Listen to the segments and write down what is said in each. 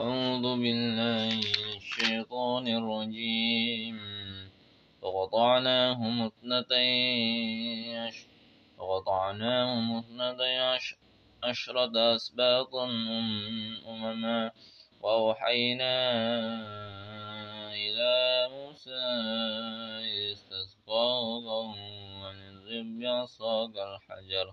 أعوذ بالله من الشيطان الرجيم. فقطعناهم اثنتي فقطعناهم اثنتي عش- عشرة أسباطا أم- أمما. وأوحينا إلى موسى إذ استسقاه قومه أن اضرب بعصاك الحجر.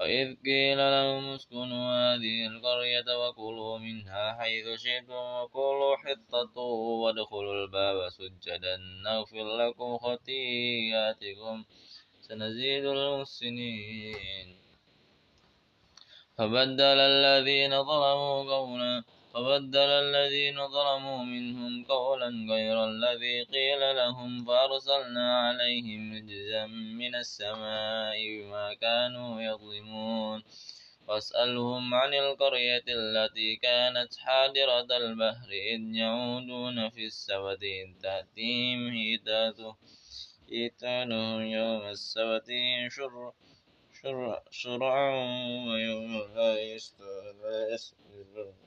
وإذ قيل لهم اسكنوا هذه القرية وكلوا منها حيث شئتم وكلوا حطة وادخلوا الباب سجدا نغفر لكم خطيئاتكم سنزيد المحسنين فبدل الذين ظلموا قولا فبدل الذين ظلموا منهم قولا غير الذي قيل لهم فأرسلنا عليهم رجزا من السماء بما كانوا يظلمون. واسألهم عن القرية التي كانت حاضرة البحر إذ يعودون في السبت إذ تأتيهم هيتانهم يوم السبت شر شر شرعا ويوم لا يستأذنون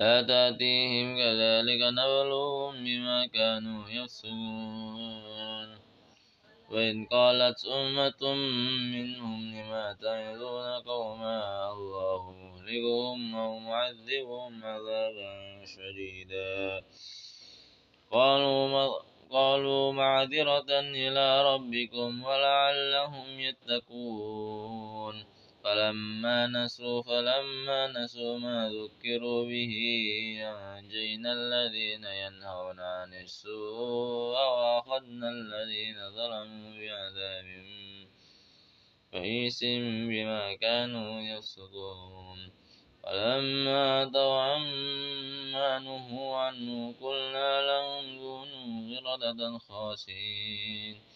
لا تأتيهم كذلك نبلوهم بما كانوا يفسقون وإن قالت أمة منهم لما تعظون قوما الله مهلكهم أو معذبهم عذابا شديدا. قالوا م- قالوا معذرة إلى ربكم ولعلهم يتقون. فلما نسوا فلما نسوا ما ذكروا به أنجينا الذين ينهون عن السوء وأخذنا الذين ظلموا بعذاب بئيس بما كانوا يفسقون. فلما أتوا عما نهوا عنه قلنا لهم كونوا قردة خاسئين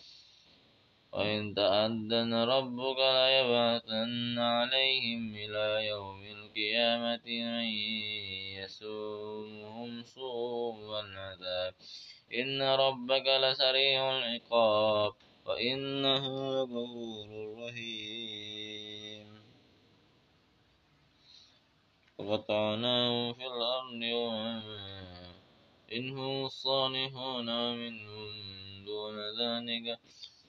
وإن تأذن ربك ليبعثن عليهم إلى يوم القيامة من يسومهم سوء العذاب إن ربك لسريع العقاب وإنه لغفور رحيم وقطعناهم في الأرض وما منهم الصالحون ومنهم دون ذلك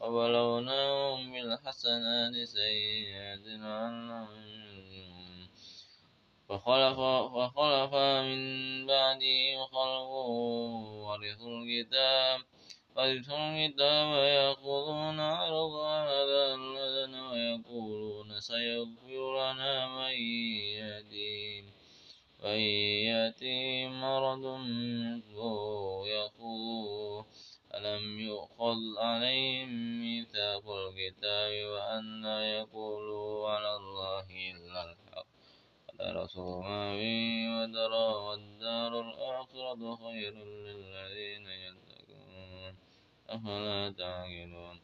وبلوناهم بالحسنات سيئات لعلهم فخلف فخلف من بعده خلق ورثوا الكتاب ورثوا الكتاب يأخذون عرض هذا الأذن ويقولون سيغفر لنا من يأتيهم وإن يأتيهم مرض مثله ألم يؤخذ عليهم ميثاق الكتاب وأن لا يقولوا على الله إلا الحق ودرسوا ما فيه ودروا والدار الآخرة خير للذين يتقون أفلا تعقلون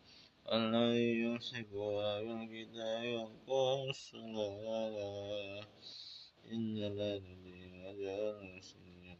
الذي يمسكها بالكتاب ويقوم الصلاة إن لا تضيع أجر المسلمين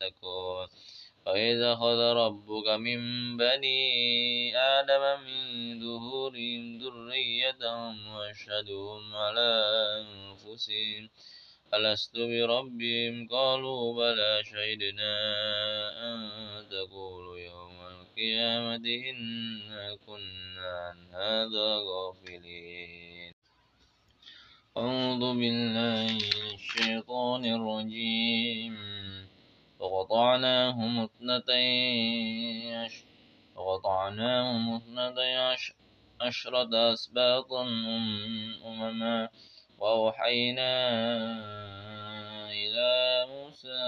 تتقون وإذ أخذ ربك من بني آدم من ظهورهم ذريتهم وأشهدهم على أنفسهم. ألست بربهم؟ قالوا بلى. شهدنا أن تقولوا يوم القيامة إنا كنا عن هذا غافلين. أعوذ بالله من الشيطان الرجيم. وقطعناهم اثنتين وقطعناهم اثنتي عشرة أسباطا أمما وأوحينا إلى موسى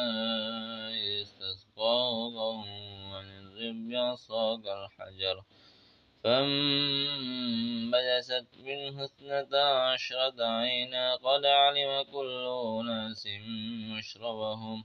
استسقاه قومه أن بعصاك الحجر. فانبجست منه اثنتا عشرة عينا قد علم كل أناس مشربهم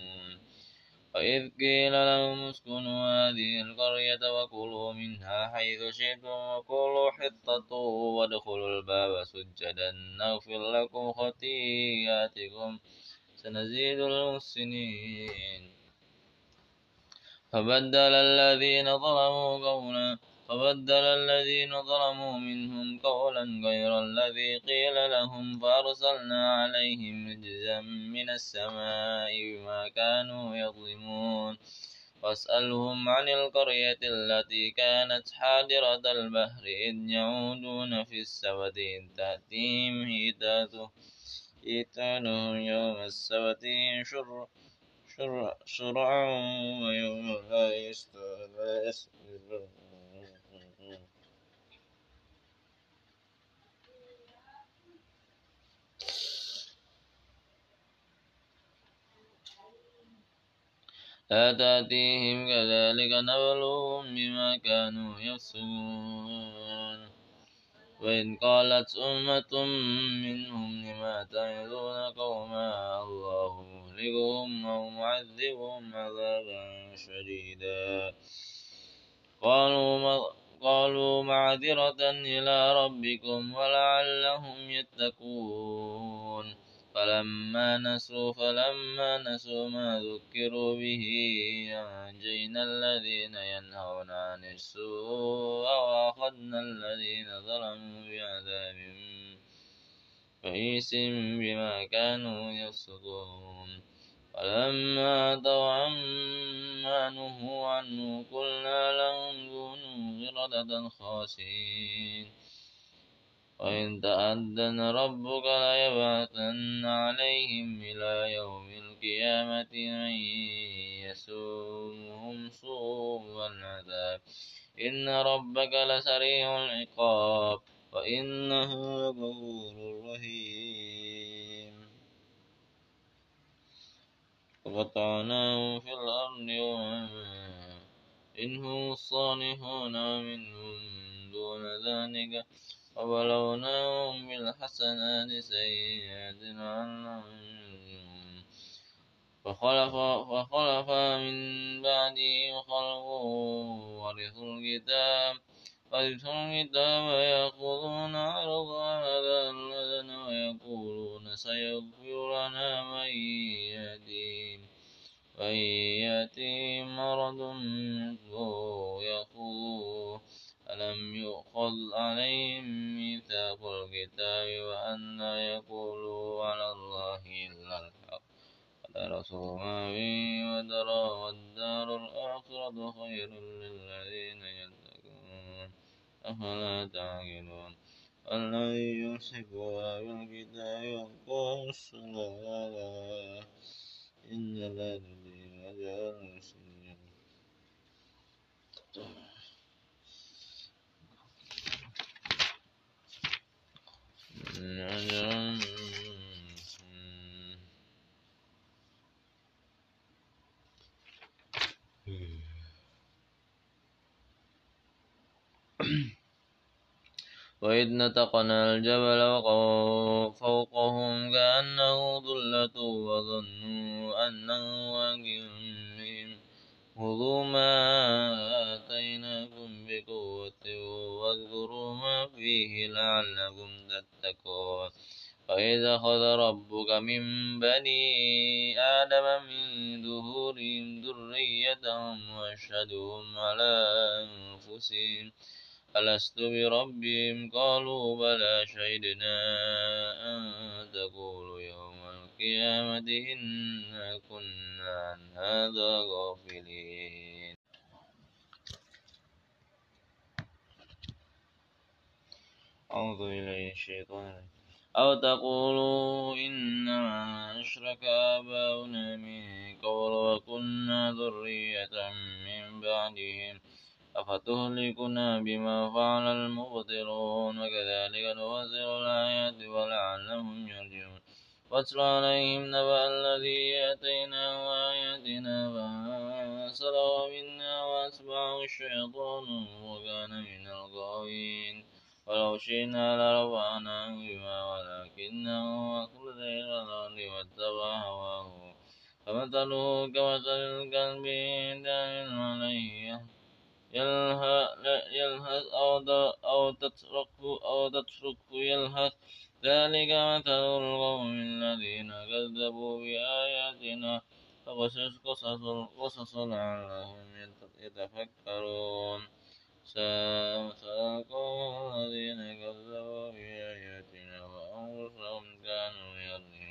وإذ قيل لهم اسكنوا هذه القرية وكلوا منها حيث شئتم وكلوا حطة وادخلوا الباب سجدا نغفر لكم خطيئاتكم سنزيد المحسنين فبدل الذين ظلموا قولا فبدل الذين ظلموا منهم قولا غير الذي قيل لهم فأرسلنا عليهم رجزا من السماء بما كانوا يظلمون. واسألهم عن القرية التي كانت حاضرة البحر إذ يعودون في السبت إذ تأتيهم هيتانهم يوم السبت شر شرعا ويوم لا يستأذنون لا تأتيهم كذلك نبلوهم بما كانوا يفسقون وإن قالت أمة منهم لما تعظون قوما الله مهلكهم أو معذبهم عذابا شديدا قالوا قالوا معذرة إلى ربكم ولعلهم يتقون فلما نسوا فلما نسوا ما ذكروا به أنجينا الذين ينهون عن السوء وأخذنا الذين ظلموا بعذاب بئيس بما كانوا يفسقون. فلما أتوا عما نهوا عنه قلنا لهم كونوا قردة خاسئين. وإن تأذن ربك ليبعثن عليهم إلى يوم القيامة من يسومهم سوء العذاب إن ربك لسريع العقاب وإنه لغفور رحيم وقطعناهم في الأرض إنهم الصالحون ومنهم دون ذلك وبلوناهم بالحسنات سيئات لعلهم فخلف فخلف من بعده خلق ورثوا الكتاب ورثوا الكتاب يأخذون عرض هذا الأذن ويقولون سيغفر لنا من يأتيهم وإن يأتيهم مرض يؤخذ عليهم ميثاق الكتاب وأن لا يقولوا على الله إلا الحق. ودرسوا ما فيه ودروا والدار الآخرة خير للذين يتقون. أفلا تعقلون؟ الذي يمسك بالكتاب وقام الصلاة إن أجر المسلمين أجرا وإذ نتقنا الجبل فوقهم كأنه ظلة وظنوا أنه واقع بهم خذوا ما آتيناكم بقوة واذكروا ما فيه لعلكم تتقون. وإذا أخذ ربك من بني آدم من ظهورهم ذريتهم وأشهدهم على أنفسهم ألست بربهم؟ قالوا بلى شهدنا أن تقولوا يوم القيامة إنا كنا عن هذا غافلين. أعوذ بالله من الشيطان أو تقولوا إنما أشرك آباؤنا من قبل وكنا ذرية من بعدهم. أفتهلكنا بما فعل المبطلون وكذلك نفسر الآيات ولعلهم يرجعون واتل عليهم نبأ الذي آتيناه آياتنا فانسلخ منا وأتبعه الشيطان وكان من الغاوين ولو شئنا لرفعناه بما ولكنه أخلد إلى الأرض واتبع هواه فمثله كمثل الكلب إن عليه يلهث أو تتركه أو تتركه يلهث ذلك مثل القوم الذين كذبوا بآياتنا فقصص قصص لعلهم يتفكرون. ساء القوم الذين كذبوا بآياتنا وأنفسهم كانوا يظلمون.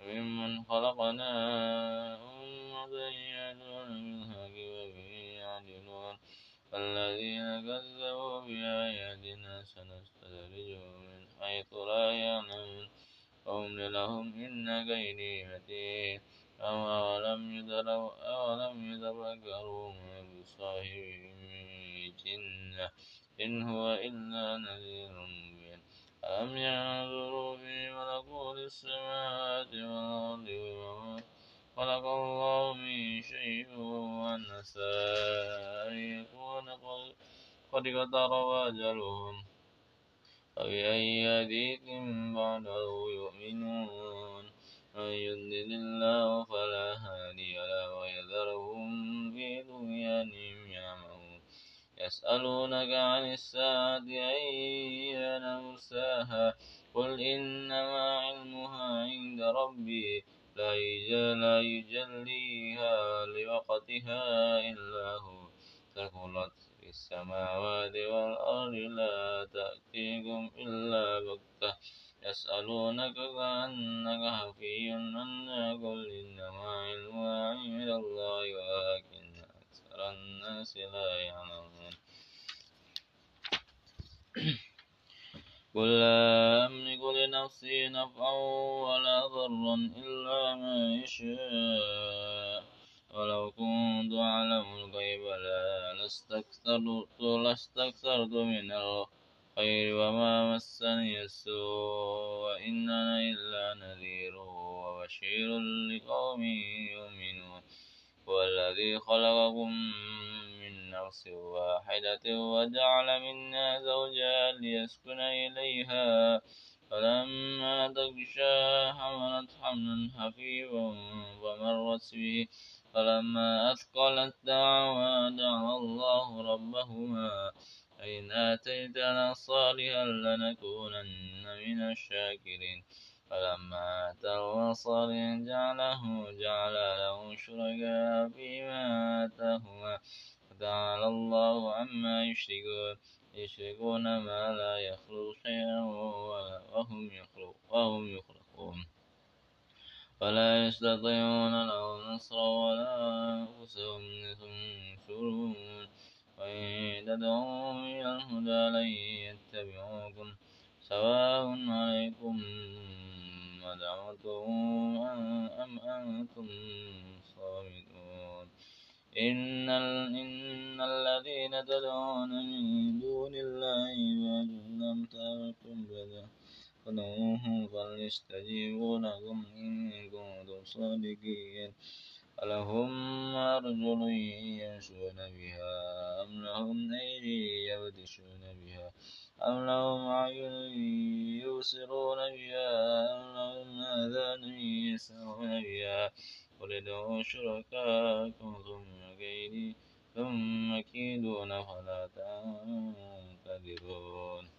وممن خلقنا أمة يهدون بالحق وبه يعدلون. الذين كذبوا بآياتنا سنستدرجهم من حيث لا يعلمون. وأملي لهم إن كيدي متين أولم يدروا أولم يتفكروا ما بصاحبهم من جنة. إن هو إلا نذير مبين. ألم ينظروا في ملكوت السماوات والأرض وما خلق الله من شيء وأن أن يكون قد اقترب أجلهم فبأي حديث بعده يؤمنون من يضلل الله فلا هادي له ويذرهم في طغيانهم يسألونك عن الساعة أيان مرساها؟ قل إنما علمها عند ربي لا يجليها لوقتها إلا هو. ثقلت في السماوات والأرض لا تأتيكم إلا بغتة. يسألونك كأنك حفي عنها قل إنما علمها عند الله ولكن أكثر الناس لا يعلمون. قل لا أملك لنفسي نفعا ولا ضرا إلا ما يشاء ولو كنت أعلم الغيب لا لاستكثرت لاستكثرت من الخير وما مسني السوء وإن أنا إلا نذير وبشير لقوم يؤمنون هو الذي خلقكم من نفس واحدة وجعل منها زوجها ليسكن إليها. فلما تغشى حملت حملا خفيفا فمرت به فلما أثقلت دعوا دعوا الله ربهما. فإن آتيتنا صالحا لنكونن من الشاكرين. فلما آتاه صالحا جعله جعل له شركاء فيما آتاهما فتعالى الله عما يشركون يشركون ما لا يخلق شيئا وهم يخلق وهم يخلقون. فلا يستطيعون له نصرا ولا أنفسهم ينصرون وإن تدعوهم إلى الهدى لن يتبعوكم سواء عليكم ودعوتهم أم أنتم صامتون إن, إن الذين تدعون من دون الله عباد أمثالكم فدعوهم فليستجيبوا لكم إن كنتم صادقين. ألهم أرجل يمشون بها أم لهم أيدي يبتشون بها أم لهم أعين يبصرون بها أم لهم آذان يسمعون بها. قل ادعوا شركاءكم ثم كيدي ثم كيدون فلا تنتظرون